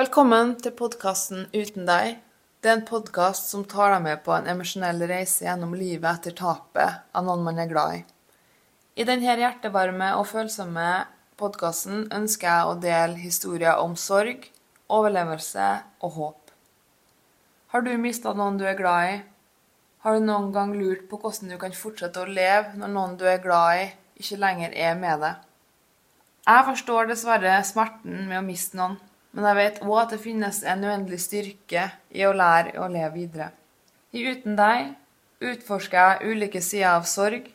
Velkommen til podkasten Uten deg. Det er en podkast som tar deg med på en emosjonell reise gjennom livet etter tapet av noen man er glad i. I denne hjertevarme og følsomme podkasten ønsker jeg å dele historier om sorg, overlevelse og håp. Har du mista noen du er glad i? Har du noen gang lurt på hvordan du kan fortsette å leve når noen du er glad i, ikke lenger er med deg? Jeg forstår dessverre smerten med å miste noen, men jeg vet òg at det finnes en uendelig styrke i å lære å leve videre. I Uten deg utforsker jeg ulike sider av sorg,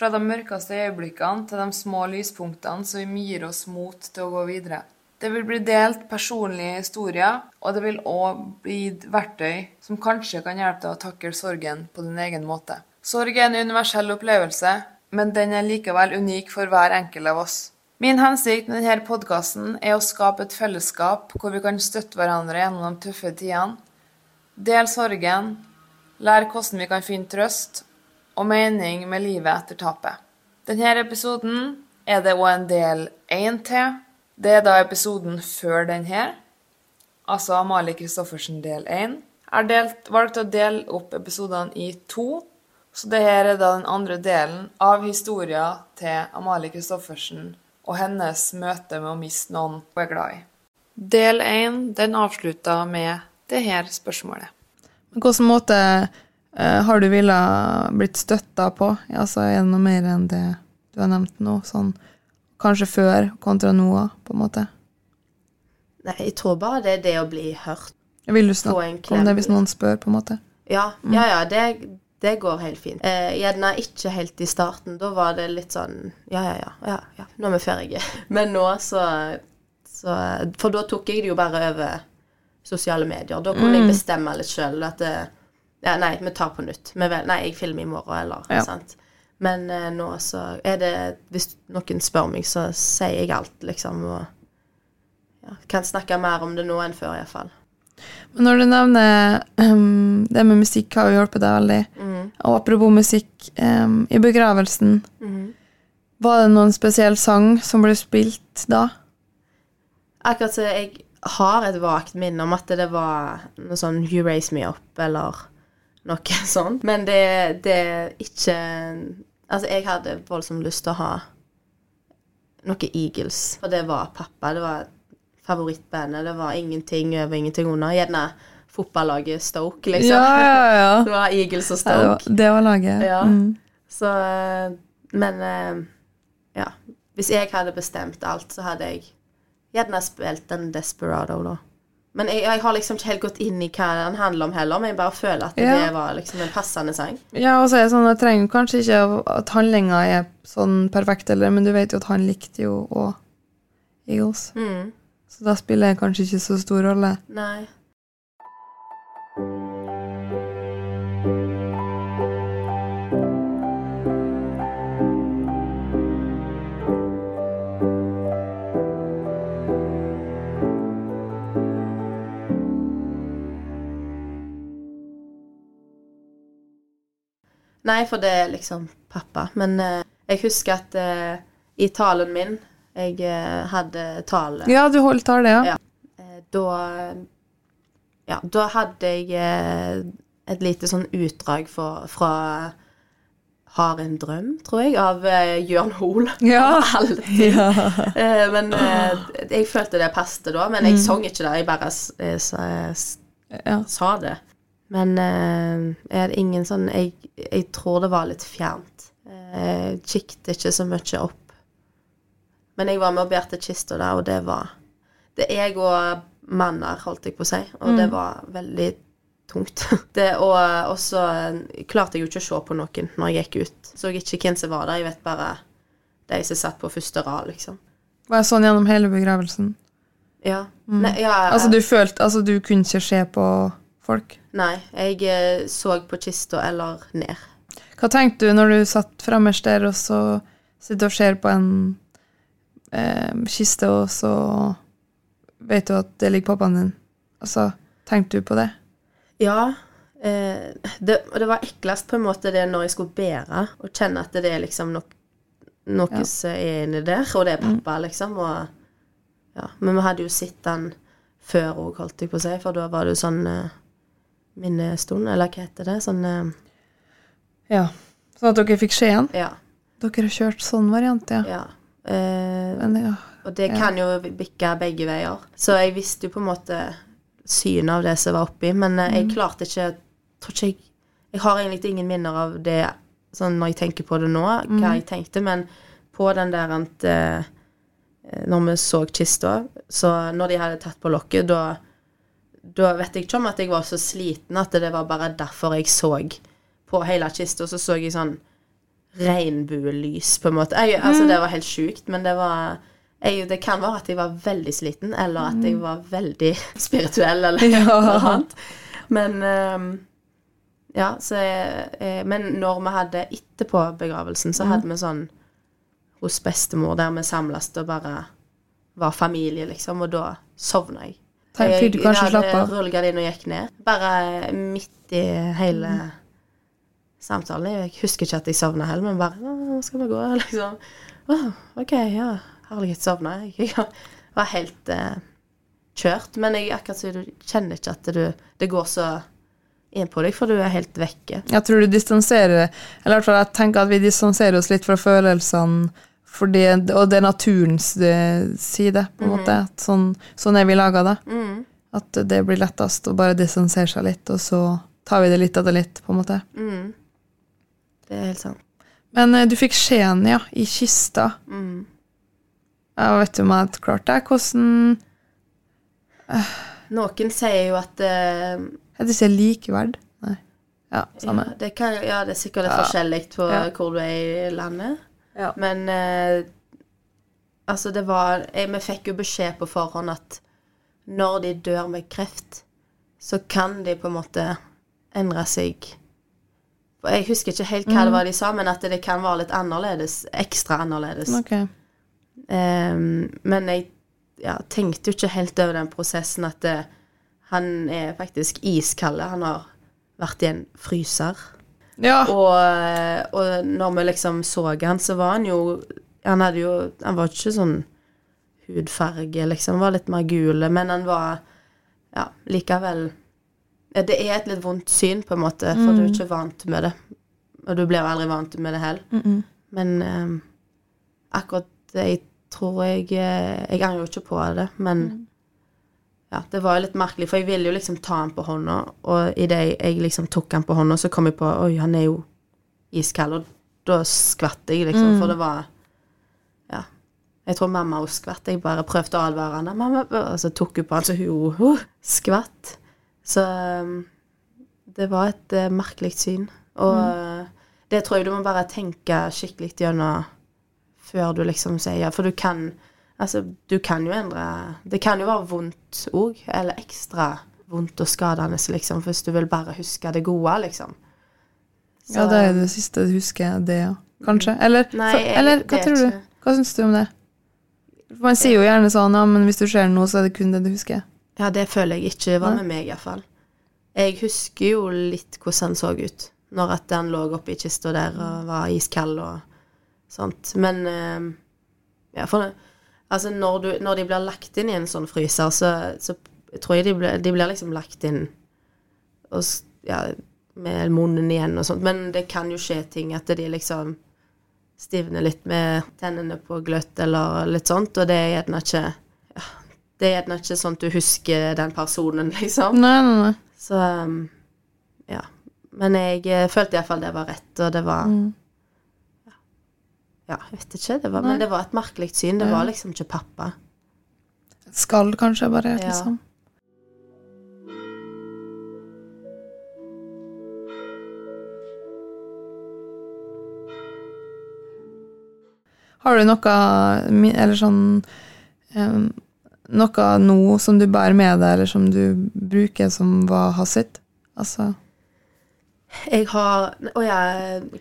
fra de mørkeste øyeblikkene til de små lyspunktene som gir oss mot til å gå videre. Det vil bli delt personlige historier, og det vil òg bli verktøy som kanskje kan hjelpe deg å takle sorgen på din egen måte. Sorg er en universell opplevelse, men den er likevel unik for hver enkelt av oss. Min hensikt med denne podkasten er å skape et fellesskap hvor vi kan støtte hverandre gjennom de tøffe tidene, dele sorgen, lære hvordan vi kan finne trøst og mening med livet etter tapet. Denne episoden er det òg en del én til. Det er da episoden før denne, altså Amalie Christoffersen del 1. Jeg har valgt å dele opp episodene i to, så det her er da den andre delen av historien til Amalie Christoffersen og hennes møte med å miste noen hun er glad i. Del 1 den avslutta med det her spørsmålet. På hvilken måte uh, har du ville blitt støtta på? Altså, er det noe mer enn det du har nevnt nå? Sånn kanskje før kontra nå, på en måte? Nei, jeg tror bare det er det å bli hørt. Jeg vil du snakke om det hvis noen spør, på en måte? Ja, ja, ja det, det går helt fint. Eh, gjerne ikke helt i starten. Da var det litt sånn Ja, ja, ja, ja, ja nå er vi ferdige. Men nå så, så For da tok jeg det jo bare over sosiale medier. Da kunne jeg bestemme litt sjøl at det, Ja, nei, vi tar på nytt. Vel, nei, jeg filmer i morgen, eller Ja. sant. Men eh, nå så er det Hvis noen spør meg, så sier jeg alt, liksom. Og ja, kan snakke mer om det nå enn før, iallfall. Men når du nevner um, det med musikk, har jo hjulpet deg veldig. Og apropos musikk, um, i begravelsen, var det noen spesiell sang som ble spilt da? Akkurat så jeg har et vagt minne om at det var noe sånn You Raise Me Up, eller noe sånt. Men det, det er ikke Altså, jeg hadde voldsomt lyst til å ha noe Eagles, for det var pappa. Det var favorittbandet. Det var ingenting over, ingenting under. Gjerne fotballaget Stoke, liksom. Ja, ja, ja. Det var Eagles og Ja, det, var, Stoke. det var laget. Ja. Mm. Så eh, Men eh, ja. Hvis jeg hadde bestemt alt, så hadde jeg gjerne spilt en Desperado, da. Men jeg, jeg har liksom ikke helt gått inn i hva den handler om heller, men jeg bare føler at Ja. det var liksom en passende sang. Ja, og så er det sånn, jeg trenger kanskje ikke at handlinga er sånn perfekt, eller, men du vet jo at han likte jo òg Eagles. Mm. Så da spiller det kanskje ikke så stor rolle. Nei. Nei, for det er liksom pappa. Men eh, jeg husker at eh, i talen min Jeg eh, hadde tale Ja, du holdt tale, ja. Ja. Eh, Da Ja, da hadde jeg eh, et lite sånn utdrag for, fra 'Har en drøm', tror jeg, av eh, Jørn Hoel. Ja. Alltid. ja. Eh, men eh, jeg følte det passet da. Men jeg sang ikke det, jeg bare sa, ja. sa det. Men er det ingen sånn jeg, jeg tror det var litt fjernt. Eh, Jeg kikket ikke så mye opp. Men jeg var med og bærte kista der, og det var Det er jeg og manner, holdt jeg på å si, og det var veldig tungt. Det, og og så eh, klarte jeg jo ikke å se på noen når jeg gikk ut. Så jeg ikke hvem som var der, jeg vet bare de som satt på første rad, liksom. Var jeg sånn gjennom hele begravelsen? Ja. Nei, ja, Altså, du følte Altså, du kunne ikke se på folk? nei, jeg eh, så på kista eller ned. Hva tenkte du når du satt fremmest der, og så sitter og ser på en eh, kiste, og så vet du at det ligger pappaen din? Altså, tenkte du på det? Ja. Eh, det, og det var eklest på en måte det når jeg skulle bære, og kjenne at det er liksom nok, noe Ja. som er inni der, og det er pappa, liksom. Og, ja. Men vi hadde jo sett den før òg, holdt jeg på å si, for da var det jo sånn eh, minnestund, eller hva heter det? Sånn eh, Ja. Sånn at dere fikk se den? Ja. Dere har kjørt sånn variant, ja. ja. Eh, Men ja. Og det kan jo bikke begge veier. Så jeg visste jo på en måte synet av det som var oppi, men eh, jeg klarte ikke tror ikke jeg, jeg har egentlig ingen minner av det sånn når jeg tenker på det nå, hva jeg tenkte, men på den der at eh, Når vi så kista, så når de hadde tatt på lokket, da da vet jeg ikke om at jeg var så sliten at det var bare derfor jeg så på hele kista, så så jeg sånn regnbuelys, på en måte. Jeg, altså, det var helt sjukt, men det var jeg, Det kan være at jeg var veldig sliten, eller at jeg var veldig spirituell, eller Ja. noe annet. Men um, Ja, så jeg, Men når vi hadde etterpå begravelsen, så hadde vi sånn hos bestemor der vi samles og bare var familie, liksom, og da sovna jeg. Jeg, jeg, Jeg hadde rullegardin og gikk ned. Bare midt i hele samtalen. Jeg husker ikke at jeg sovna heller, men bare 'Nå skal vi gå', liksom. Oh, OK, ja. Herlighet, sovna jeg. Jeg var helt eh, kjørt. Men jeg akkurat så du kjenner ikke at du, det går så inn på deg, for du er helt vekke. Jeg tror du distanserer Eller i hvert fall jeg tenker at vi distanserer oss litt fra følelsene, fordi, og det er naturens eh, side, på en måte. At sånn, sånn er vi laga, da. At det blir lettest å bare distansere seg litt, og så tar vi det litt etter litt, på en måte. Det er helt sant. Men eh, du fikk skjeen, ja, i kista. Ja, vet du om jeg hadde klart det? Hvordan Noen sier jo at eh, Er det ikke likeverd? Nei. Ja, samme. Ja, det, kan, ja, det er sikkert litt forskjellig på Ja. hvor du er i landet. Ja. Men eh, altså, det var jeg, Vi fikk jo beskjed på forhånd at når de dør med kreft, så kan de på en måte endre seg Jeg husker ikke helt hva det var de sa, men at det kan være litt annerledes. Ekstra annerledes. Okay. Um, men jeg ja, tenkte jo ikke helt over den prosessen at det, han er faktisk iskald. Han har vært i en fryser. Ja. Og, og når vi liksom så han, så var han jo Han hadde jo Han var ikke sånn hudfarge, liksom. Han var litt mer gul, men han var Ja, likevel Det er et litt vondt syn, på en måte, for du er ikke vant med det. Og du blir aldri vant med det heller. Men um, akkurat det jeg tror jeg eh, Jeg angrer jo ikke på det, men ja, det var jo litt merkelig, for jeg ville jo liksom ta han på hånda, og idet jeg liksom tok han på hånda, så kom jeg på Oi, han er jo iskald, og da skvatt jeg, liksom, for det var Ja. Jeg tror mamma også skvatt. Jeg bare prøvde å advare henne, mamma, og så tok hun på han, så hun uh, skvatt. Så um, det var et uh, merkelig syn. Og mm. det tror jeg du må bare tenke skikkelig gjennom før du liksom sier ja, for du kan Altså, du kan jo endre Det kan jo være vondt òg, eller ekstra vondt og skadende, liksom, hvis du vil bare huske det gode, liksom. Så- ja, det er det siste du husker, det, ja. Kanskje? Eller, Nei, jeg eller hva tror du? ikke. Hva syns du om det? Man sier jo gjerne sånn, ja, men hvis du ser noe, så er det kun det du husker. Ja, det føler jeg ikke var med meg, iallfall. Jeg husker jo litt hvordan han så ut når at han lå oppi kista der og var iskald og sånt. Men eh, ja, for altså når, du, når de blir lagt inn i en sånn fryser, så, så tror jeg de blir, de blir liksom lagt inn og ja, med munnen igjen og sånt. Men det kan jo skje ting at de liksom stivner litt med tennene på gløtt eller litt sånt, og det er gjerne ikke Det er gjerne ikke sånn at du husker den personen, liksom. Nei, nei, nei. Så um, ja. Men jeg eh, følte iallfall det var rett, og det var Mm. Ja, jeg vet ikke, det var, men det var et merkelig syn. Det var liksom ikke pappa. Skal kanskje, bare, Ja. liksom. Har du noe Eller sånn em, Noe nå som du bærer med deg, eller som du bruker som var hans sitt? Altså Jeg har Å ja,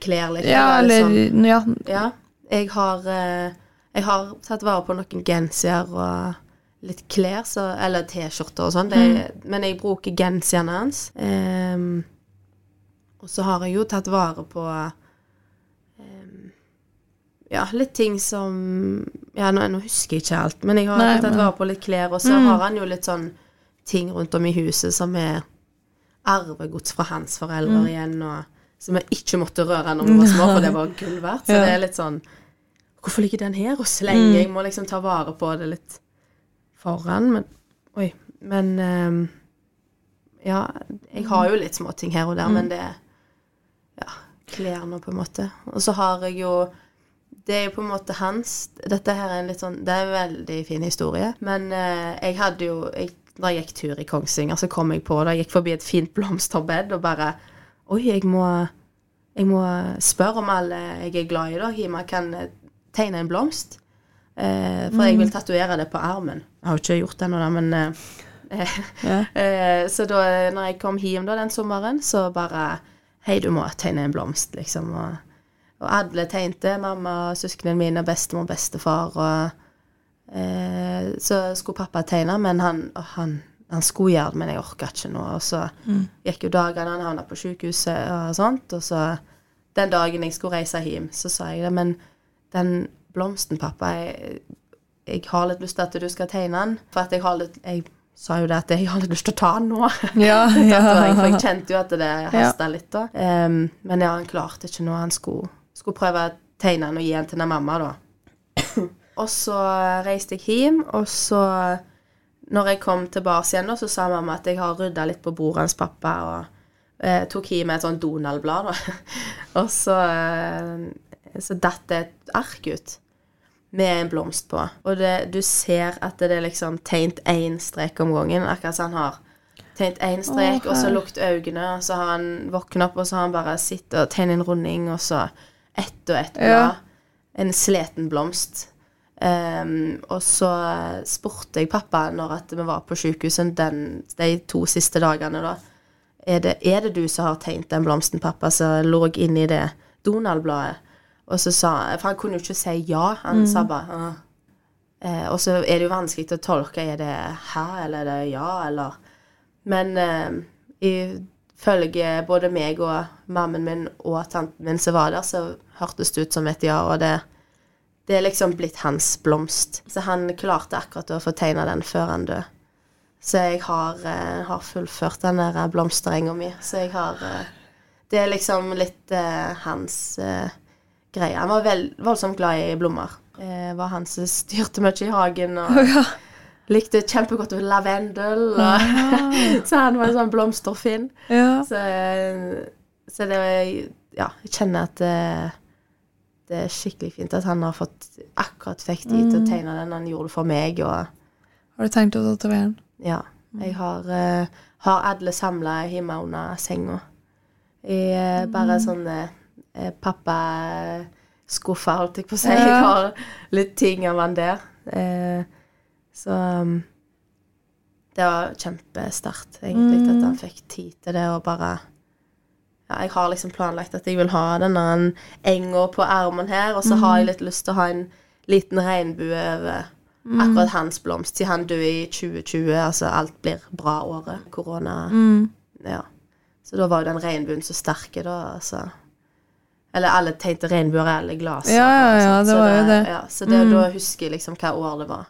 klær, liksom. Ja, eller liksom. Ja. Ja. Jeg har eh, Jeg har tatt vare på noen genser og litt klær, så, eller T-skjorter og sånn. Mm. Men jeg bruker genserne hans. Um, og så har jeg jo tatt vare på ja, litt ting som Ja, nå, nå husker jeg ikke alt, men jeg har Nei, tatt men- vare på litt klær, og så har han jo litt sånn ting rundt om i huset som er arvegods fra hans foreldre igjen, og som jeg ikke måtte røre når vi var små, for det var gull verdt. Så Ja. det er litt sånn Hvorfor ligger den her og lenge? Jeg må liksom ta vare på det litt foran, men Oi. Men um, Ja, jeg har jo litt småting her og der, men det Ja, klær nå, på en måte. Og så har jeg jo det er jo på en måte hans Dette her er en litt sånn Det er en veldig fin historie. Men eh, jeg hadde jo jeg, Da jeg gikk tur i Kongsvinger, så kom jeg på det. Jeg gikk forbi et fint blomsterbed og bare Oi, jeg må Jeg må spørre om alle jeg er glad i, da. Hima kan tegne en blomst. Eh, for jeg vil tatovere det på armen. Jeg har jo ikke gjort det ennå, men eh, eh, Så da når jeg kom hjem da den sommeren, så bare Hei, du må tegne en blomst, liksom. Og, og alle tegnte. Mamma, søsknene mine, bestemor, bestefar. Og eh, så skulle pappa tegne, men han, han, han skulle gjøre det, men jeg orka ikke nå. Og så gikk jo dagene, han havna på sykehuset og sånt. Og så den dagen jeg skulle reise hjem, så sa jeg det, men den blomsten, pappa, jeg, jeg har litt lyst til at du skal tegne den. For at jeg har litt Jeg sa jo det at jeg har litt lyst til å ta den nå. Ja, Tatovering, for jeg kjente jo at det hasta litt, da. Um, men ja, han klarte ikke noe. Han skulle, skulle prøve å tegne den og gi den til den mamma, da. og så reiste jeg hjem, og så når jeg kom tilbake igjen, da, så sa mamma at jeg har rydda litt på bordet hans pappa, og eh, tok hjem et sånt Donald-blad, da. og så, eh, så datt det et ark ut med en blomst på. Og det, du ser at det er liksom tegnet én strek om gangen, akkurat som han har tegnet én strek, Å, og så lukter øynene, og så har han våknet opp, og så har han bare sittet og tegnet en runding, og så ett og ett blad. En sleten blomst. Um, og så spurte jeg pappa når at vi var på sykehuset den, de to siste dagene, da. Er det, er det du som har tegnet den blomsten, pappa, som lå inni det Donald-bladet? Og så sa For han kunne jo ikke si ja. Han sa bare «Ah». eh, Og så er det jo vanskelig å tolke. Er det hæ, eller er det ja, eller Men eh, ifølge både meg og mammen min og tanten min som var der, så hørtes det ut som et ja, og det det er liksom blitt hans blomst. Så han klarte akkurat å få tegna den før han døde. Så jeg har, eh, har fullført den der blomsterenga mi. Så jeg har eh, Det er liksom litt eh, hans eh, greie. Han var vel, voldsomt glad i blomster. Eh, var han som styrte mye i hagen og. likte kjempegodt lavendel. Og, så han var en sånn blomsterfinn. ja. Så, så det Ja, jeg kjenner at det, det er skikkelig fint at han har fått akkurat fikk tid til å tegne den han gjorde for meg. Og Har du tenkt å tatovere den? ja, jeg har, uh, har alle samla hjemme under senga. I uh, bare sånne uh, pappaskuffer, holdt jeg på å si. Ja. Jeg har litt ting av han der. Eh, så um, det var kjempesterkt, egentlig, at han fikk tid til det og bare ja, Jeg har liksom planlagt at jeg vil ha denne enga på armen her, og så har jeg litt lyst til å ha en liten regnbue over akkurat hans blomst, siden han dør i 2020. Altså alt blir bra året. Korona. Ja. Så da var jo den regnbuen så sterke, da. Altså. Eller alle tegnte regnbuer, alle glaser. Ja, ja, ja, det så var jo det. Ja, så det, da husker jeg liksom hva år det var.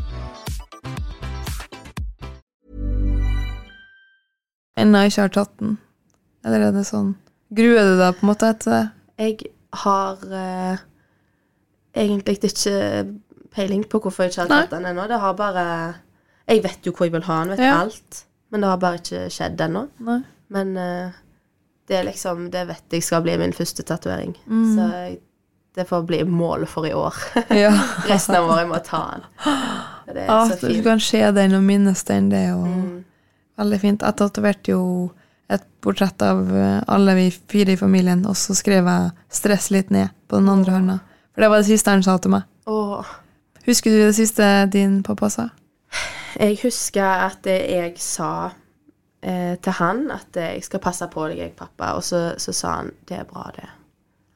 Ennå ikke har tatt den? Eller er det sånn Gruer du deg på en måte etter det? Jeg har eh, egentlig ikke peiling på hvorfor jeg ikke har tatt den ennå. Det har bare Jeg vet jo hvor jeg vil ha den, vet Ja. alt. Men det har bare ikke skjedd ennå. Men eh, det er liksom Det vet jeg skal bli min første tatovering. Mm. Så jeg, det får bli målet for i år. Ja. Resten av året jeg må ta den. Det er Ah, så du kan se den og minnes den, det Og... Mm. Veldig fint. Jeg tatoverte jo et portrett av eh, alle vi fire i familien, og så skrev jeg 'stress litt ned' på den andre hånda. For det var det siste han sa til meg. Åh. Husker du det siste din pappa sa? Jeg husker at jeg sa eh, til han at jeg skal passe på deg, jeg, pappa. Og så, så sa han det er bra, det.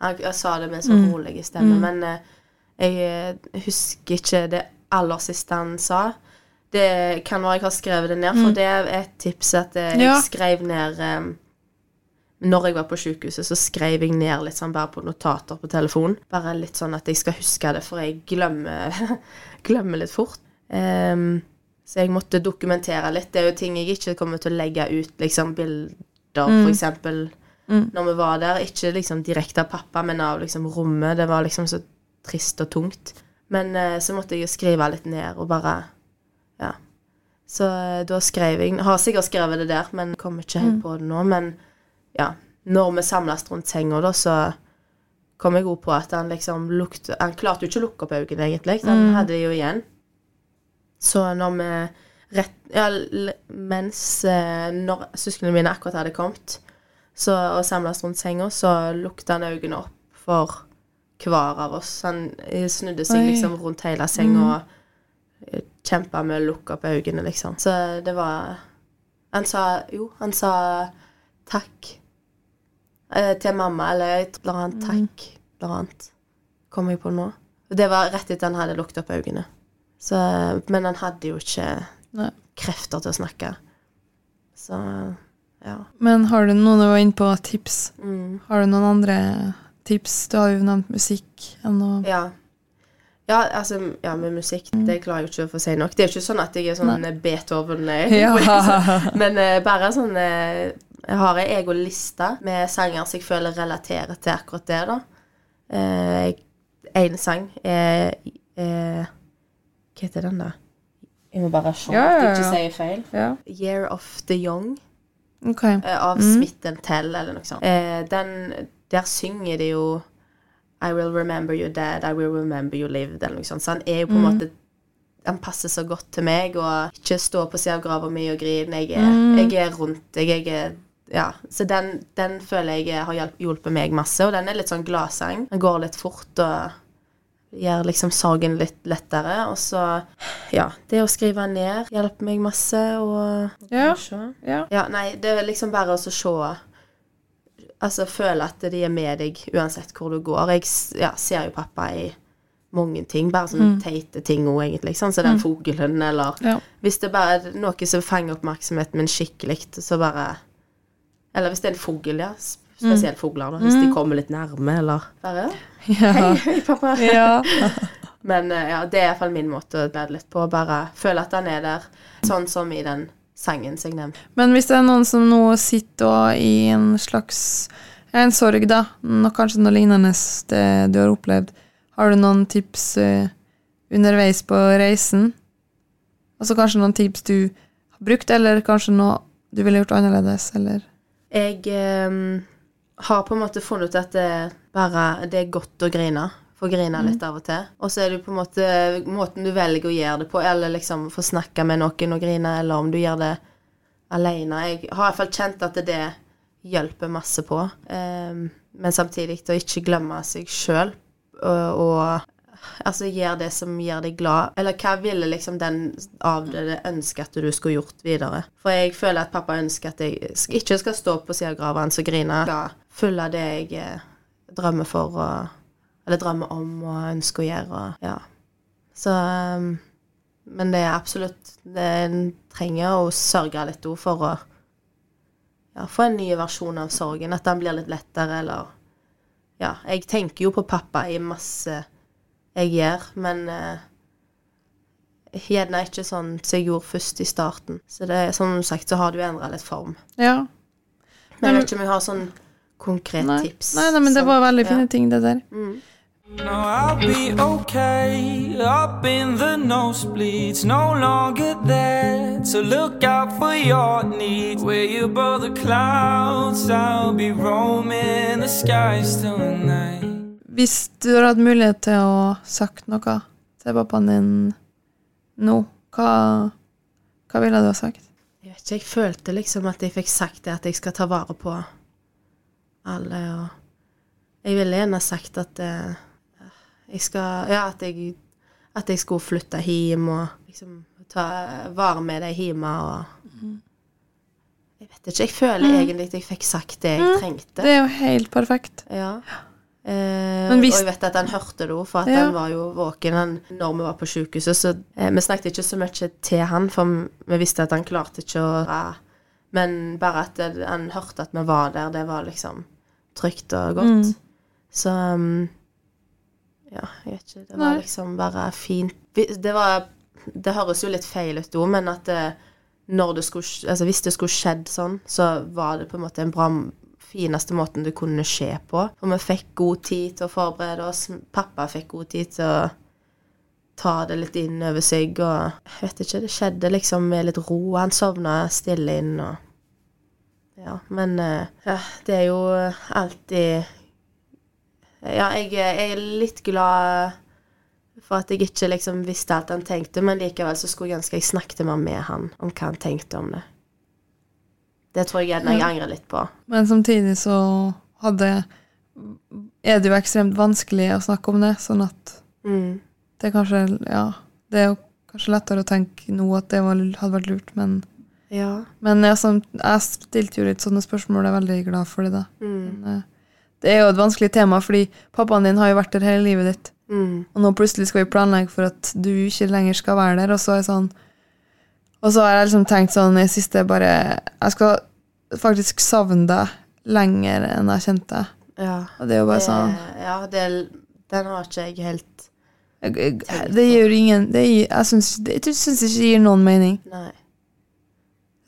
Han, jeg sa det med en sånn rolig stemme, men eh, jeg eh, husker ikke det aller siste han sa. Det kan være jeg har skrevet det ned, for det er et tips at eh, jeg Ja. skrev ned um, Når jeg var på sykehuset, så skrev jeg ned litt sånn bare på notater på telefonen. Bare litt sånn at jeg skal huske det, for jeg glemmer, glemmer litt fort. Um, så jeg måtte dokumentere litt. Det er jo ting jeg ikke kommer til å legge ut, liksom bilder, for eksempel, når vi var der. Ikke liksom direkte av pappa, men av liksom rommet. Det var liksom så trist og tungt. Men uh, så måtte jeg jo skrive litt ned, og bare Ja. Så eh, da skrev jeg Har sikkert skrevet det der, men kommer ikke helt på det nå. Men ja, når vi samles rundt senga, da, så kom jeg òg på at han liksom lukte Han klarte jo ikke å lukke opp øynene, egentlig. Han Han hadde det jo igjen. Så når vi rett Ja, mens eh, Når søsknene mine akkurat hadde kommet så, og samles rundt senga, så lukta han øynene opp for hver av oss. Han eh, snudde seg Oi. liksom rundt hele senga og kjempa med å lukke opp øynene, liksom. Så det var Han sa Jo, han sa takk eh, til mamma, eller et eller annet takk, et eller annet. Kom jeg på nå. Det var rett etter han hadde lukket opp øynene. Så, men han hadde jo ikke Nei. krefter til å snakke. Så ja. Men har du noen du var inne på tips? Mm. Har du noen andre tips? Du har jo nevnt musikk. Ennå. Ja. Ja, altså, ja, med musikk, det klarer jeg ikke å få si nok. Det er jo ikke sånn at jeg er sånn Beethoven eh, Ja. Men uh, bare sånn uh, Jeg har ei egen liste med sanger som jeg føler relaterer til akkurat det, da. Én sang er uh, Hva heter den, da? Jeg må bare se Ja, at jeg ja, ikke si sier feil. Year of the Young. okay. av Smith Tell, eller noe sånt. Den, der synger de jo I will remember you dead, I will remember you lived, eller noe sånt. Så han er jo på en måte Han passer så godt til meg, og ikke stå på siden av grava mi og grine. Jeg er, jeg er rundt deg, jeg er ja, Så den, den føler jeg har hjulpet meg masse, og den er litt sånn gladsang. Den går litt fort og gjør liksom sorgen litt lettere. Og så, ja, det å skrive ned hjelper meg masse, og Ja. Ja. Ja, nei, det er liksom bare å se Altså føle at de er med deg uansett hvor du går. Jeg ja, ser jo pappa i mange ting, bare sånne teite ting òg, egentlig. Sånn som den fuglen, eller Ja. Hvis det bare er noe som fanger oppmerksomheten min skikkelig, så bare Eller hvis det er en fugl, ja. s- Spesielt fugler, da. Hvis de kommer litt nærme, eller bare Ja. Hei, hei, pappa. ja. Men eh, ja, det er iallfall min måte å glede litt på. Bare føle at han er der, sånn som i den sangen seg ned. Men hvis det er noen som nå sitter i en slags en sorg, da, noe, kanskje noe lignende det du har opplevd, har du noen tips uh, underveis på reisen? Altså kanskje noen tips du har brukt, eller kanskje noe du ville gjort annerledes, eller Jeg um, har på en måte funnet ut at det bare det er godt å grine. Få grine litt av og til. Og så er det på en måte måten du velger å gjøre det på, eller liksom få snakke med noen og grine, eller om du gjør det alene. Jeg har i hvert fall kjent at det hjelper masse på. Um, men samtidig å ikke glemme seg sjøl og, og Altså gjør det som gjør deg glad. Eller hva ville liksom den av det ønske at du skulle gjort videre? For jeg føler at pappa ønsker at jeg ikke skal stå på siden av grava hans og grine. Skal følge det jeg eh, drømmer for, og, eller drømmer om og ønsker å gjøre. Og, ja. Så um, Men det er absolutt det En trenger å sørge litt òg for å ja, få en ny versjon av sorgen. At den blir litt lettere, eller Ja, jeg tenker jo på pappa i masse jeg gjør, men eh, gjerne ikke sånn som jeg gjorde først i starten. Så det, som sagt så har du endra litt form. Ja. Men jeg vet ikke om jeg har sånn konkret Nei, tips. nei, nei men det var veldig ja. fine ting, det der. No, I'll be okay up in the nosebleeds, no longer there to look out for your needs. Where you above the clouds, I'll be roaming the skies tonight. Hvis du hadde hatt mulighet til å sagt noe til pappaen din nå, hva, hva ville du ha sagt? Jeg vet ikke, jeg følte liksom at jeg fikk sagt det, at jeg skal ta vare på alle, og jeg ville gjerne sagt at eh, jeg skal Ja, at jeg, at jeg skulle flytte hjem og liksom ta vare med deg hjemme og Jeg vet ikke, jeg føler egentlig at jeg fikk sagt det jeg trengte. Det er jo helt perfekt. Ja. Eh, Men hvis- Og jeg vet at han hørte det òg, for Ja. han var jo våken han, når vi var på sykehuset. Så eh, vi snakket ikke så mye til han, for vi visste at han klarte ikke å dra. Men bare at det, han hørte at vi var der, det var liksom trygt og godt. Mm. Så um, Ja, jeg vet ikke. Det var Nei. liksom bare fint. Det var Det høres jo litt feil ut òg, men at det, når det skulle Altså hvis det skulle skjedd sånn, så var det på en måte en bra fineste måten det kunne skje på. For vi fikk god tid til å forberede oss. Pappa fikk god tid til å ta det litt inn over seg, og jeg vet ikke, det skjedde liksom med litt ro. Han sovna stille inn, og Ja, men eh, ja, det er jo alltid Ja, jeg, jeg er litt glad for at jeg ikke liksom visste alt han tenkte, men likevel så skulle jeg ønske jeg snakket mer med han om hva han tenkte om det. Det tror jeg gjerne jeg angrer litt på. Men samtidig så hadde Er det jo ekstremt vanskelig å snakke om det, sånn at Mm. det er kanskje Ja, det er jo kanskje lettere å tenke nå at det var, hadde vært lurt, men Ja. Men jeg, jeg stilte jo litt sånne spørsmål, og er veldig glad for det, da. Mm. Men, eh, det er jo et vanskelig tema, fordi pappaen din har jo vært der hele livet ditt. Mm. Og nå plutselig skal vi planlegge for at du ikke lenger skal være der, og så er sånn Og så har jeg liksom tenkt sånn i siste bare Jeg skal faktisk savne deg lenger enn jeg kjente deg. Ja. Og det er jo bare sånn Ja, det, den har ikke jeg helt jeg, jeg, Det gjør ingen det gir, Jeg syns ikke det gir noen mening. Nei.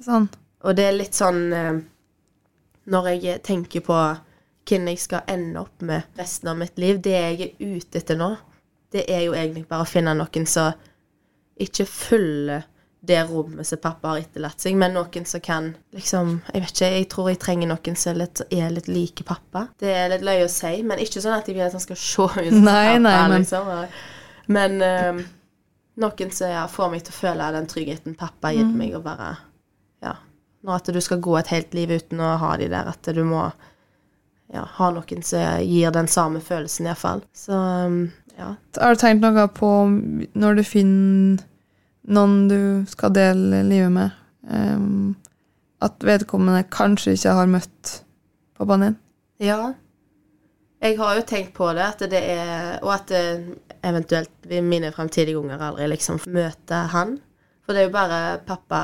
Sånn. Og det er litt sånn eh, Når jeg tenker på hvem jeg skal ende opp med resten av mitt liv, det jeg er ute etter nå, det er jo egentlig bare å finne noen som ikke følger det rommet som pappa har etterlatt seg, men noen som kan liksom Jeg vet ikke, jeg tror jeg trenger noen som er litt, er litt like pappa. Det er litt løye å si, men ikke sånn at jeg vil at han skal se ut som Nei, pappa, nei, men- liksom. Men um, noen som ja, får meg til å føle den tryggheten pappa har gitt Mm. meg, og bare Ja. Når at du skal gå et helt liv uten å ha de der, at du må ja, ha noen som gir den samme følelsen, iallfall. Så um, ja. Har du tenkt noe på når du finner noen du skal dele livet med, um, at vedkommende kanskje ikke har møtt pappaen din? Ja. Jeg har jo tenkt på det, at det er Og at det, eventuelt mine fremtidige unger aldri liksom møter han. For det er jo bare pappa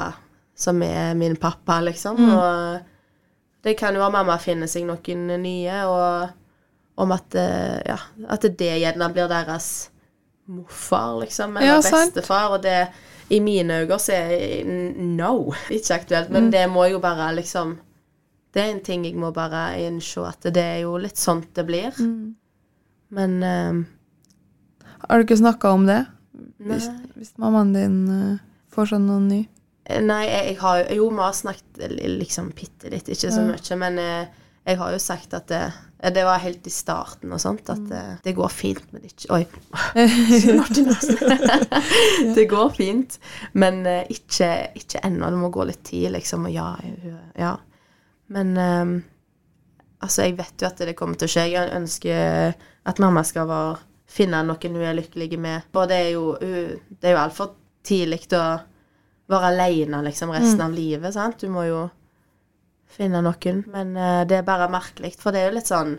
som er min pappa, liksom. Og det kan jo være mamma finner seg noen nye, og om at eh, Ja, at det gjerne blir deres morfar, liksom, eller ja, bestefar, og det i mine øyne så er no, ikke aktuelt, Mm. men det må jo bare liksom Det er en ting jeg må bare innse at det er jo litt sånt det blir. Mm. Men eh, Har du ikke snakka om det? Hvis, hvis mammaen din uh, får seg noen ny? Nei, jeg, jeg har jo Jo, vi har snakket li- liksom bitte litt, ikke så mye, men eh, jeg har jo sagt at det, det var helt i starten og sånt, at eh, det går fint, men ikke Oi. Det går fint, men eh, ikke, ikke ennå. Det må gå litt tid, liksom. Og ja, ja. Men um, altså, jeg vet jo at det kommer til å skje. Jeg ønsker at mamma skal være, finne noen hun er lykkelig med. For det er jo, det er jo altfor tidlig å være alene liksom, resten av livet, sant? Du må jo finne noen. Men uh, det er bare merkelig, for det er jo litt sånn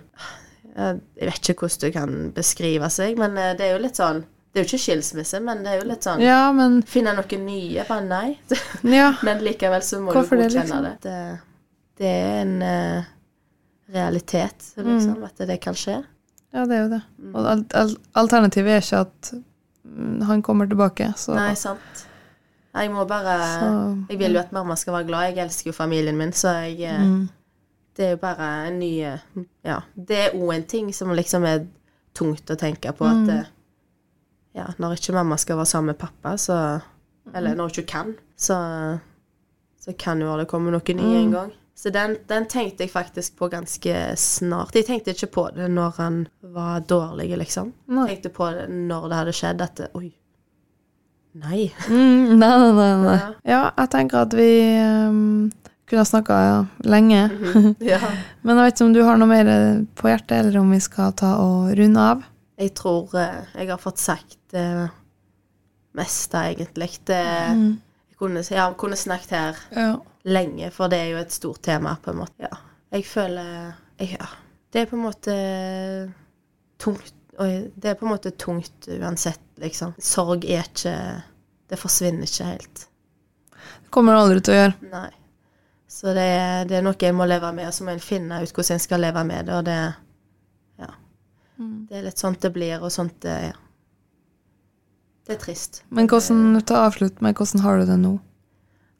Jeg vet ikke hvordan du kan beskrive seg, men uh, det er jo litt sånn Det er jo ikke skilsmisse, men det er jo litt sånn Ja, men Finne noen nye? Bare nei. Ja. men likevel så må Hvorfor du det, godkjenne liksom? det. det. Det er en uh, realitet, liksom, at det kan skje. Ja, det er jo det. Og al al alternativet er ikke at mm, han kommer tilbake, så Nei, sant. Jeg må bare Så- Jeg vil jo at mamma skal være glad. Jeg elsker jo familien min, så jeg eh, mm. Det er jo bare en ny eh, Ja. Det er òg en ting som liksom er tungt å tenke på, at eh, Ja, når ikke mamma skal være sammen med pappa, så Eller når hun ikke kan, så Så kan jo det komme noe ny en gang. Så den, den tenkte jeg faktisk på ganske snart. Jeg tenkte ikke på det når han var dårlig, liksom. Jeg tenkte på det når det hadde skjedd, at Oi. Nei. Mm, nei, nei, nei, nei. Ja. Ja, jeg tenker at vi um, kunne ha snakka lenge. Ja. Men jeg vet ikke om du har noe mer på hjertet, eller om vi skal ta og runde av. Jeg tror eh, jeg har fått sagt det meste, egentlig. Det, Mm. jeg kunne, jeg kunne snakket her Ja. lenge, for det er jo et stort tema, på en måte. Ja. Jeg føler jeg, Ja. Det er på en måte tungt Oi, det er på en måte tungt uansett, liksom. Sorg er ikke Det forsvinner ikke helt. Det kommer du aldri til å gjøre. Nei. Så det er, det er noe jeg må leve med, og så må en finne ut hvordan en skal leve med det, og det Ja. Det er litt sånt det blir, og sånt det Ja. Det er trist. Men hvordan, ta avslutt med, hvordan har du det nå?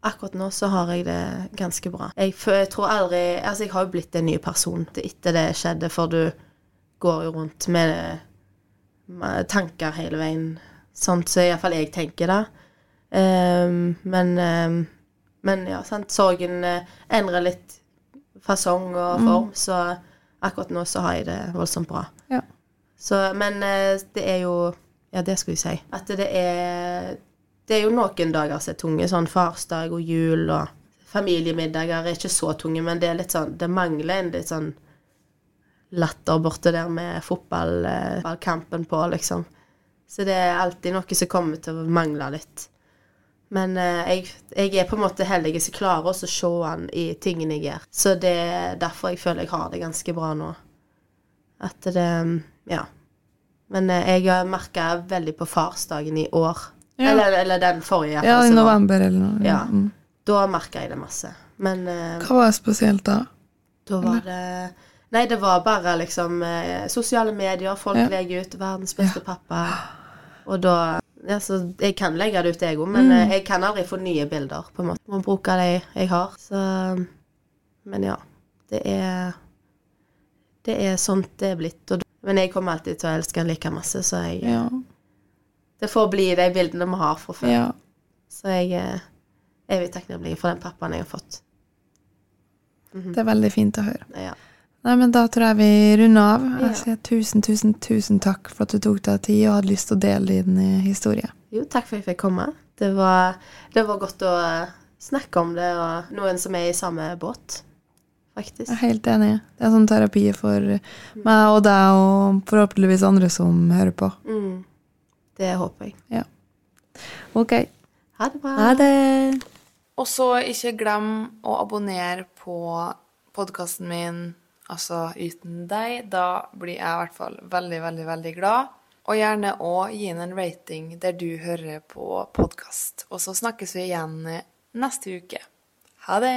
Akkurat nå så har jeg det ganske bra. Jeg, jeg tror aldri Altså, jeg har jo blitt en ny person etter det skjedde, for du går jo rundt med, med tanker hele veien. Sånn så iallfall jeg tenker det. Um, men um, Men ja, sant, sorgen eh, endrer litt fasong og form, så akkurat nå så har jeg det voldsomt bra. Ja. Så, men eh, det er jo Ja, det skulle jeg si. At det er Det er jo noen dager som er tunge, sånn farsdag og jul og familiemiddager er ikke så tunge, men det er litt sånn Det mangler en litt sånn latter borte der med fotballkampen på, liksom. Så det er alltid noe som kommer til å mangle litt. Men eh, jeg, jeg er på en måte heldig som klarer å se han i tingene jeg gjør. Så det er derfor jeg føler jeg har det ganske bra nå. At det Ja. Men eh, jeg har merka veldig på farsdagen i år. Ja. Eller, eller den forrige. Ja, i november eller noe. Ja. Mm. Da merka jeg det masse. Men eh, Hva var spesielt da? da var det Nei, det var bare liksom eh, sosiale medier, folk Ja. legger ut 'verdens beste pappa', og da ja, så Jeg kan legge det ut, jeg òg, men Mm. eh, jeg kan aldri få nye bilder, på en måte. Må bruke de jeg har. Så Men ja. Det er Det er sånt det er blitt. Og, men jeg kommer alltid til å elske han like masse, så jeg Ja. Det får bli de bildene vi har fra før. ja. Så jeg er evig takknemlig for den pappaen jeg har fått. Det er veldig fint å høre. Ja. Nei, men da tror jeg vi runder av. Ja. Sier tusen, tusen, tusen takk for at du tok deg tid og hadde lyst til å dele din eh, historie. Jo, takk for at jeg fikk komme. Det var, det var godt å eh, snakke om det, og noen som er i samme båt, faktisk. Jeg er helt enig. Det er sånn terapi for meg og deg, og forhåpentligvis andre som hører på. Mm. Det håper jeg. Ja. Ok. Ha det bra. Ha det! Og så ikke glem å abonnere på podkasten min, altså Uten deg. Da blir jeg i hvert fall veldig, veldig, veldig glad. Og gjerne òg gi den en rating der du hører på podkast. Og så snakkes vi igjen neste uke. Ha det!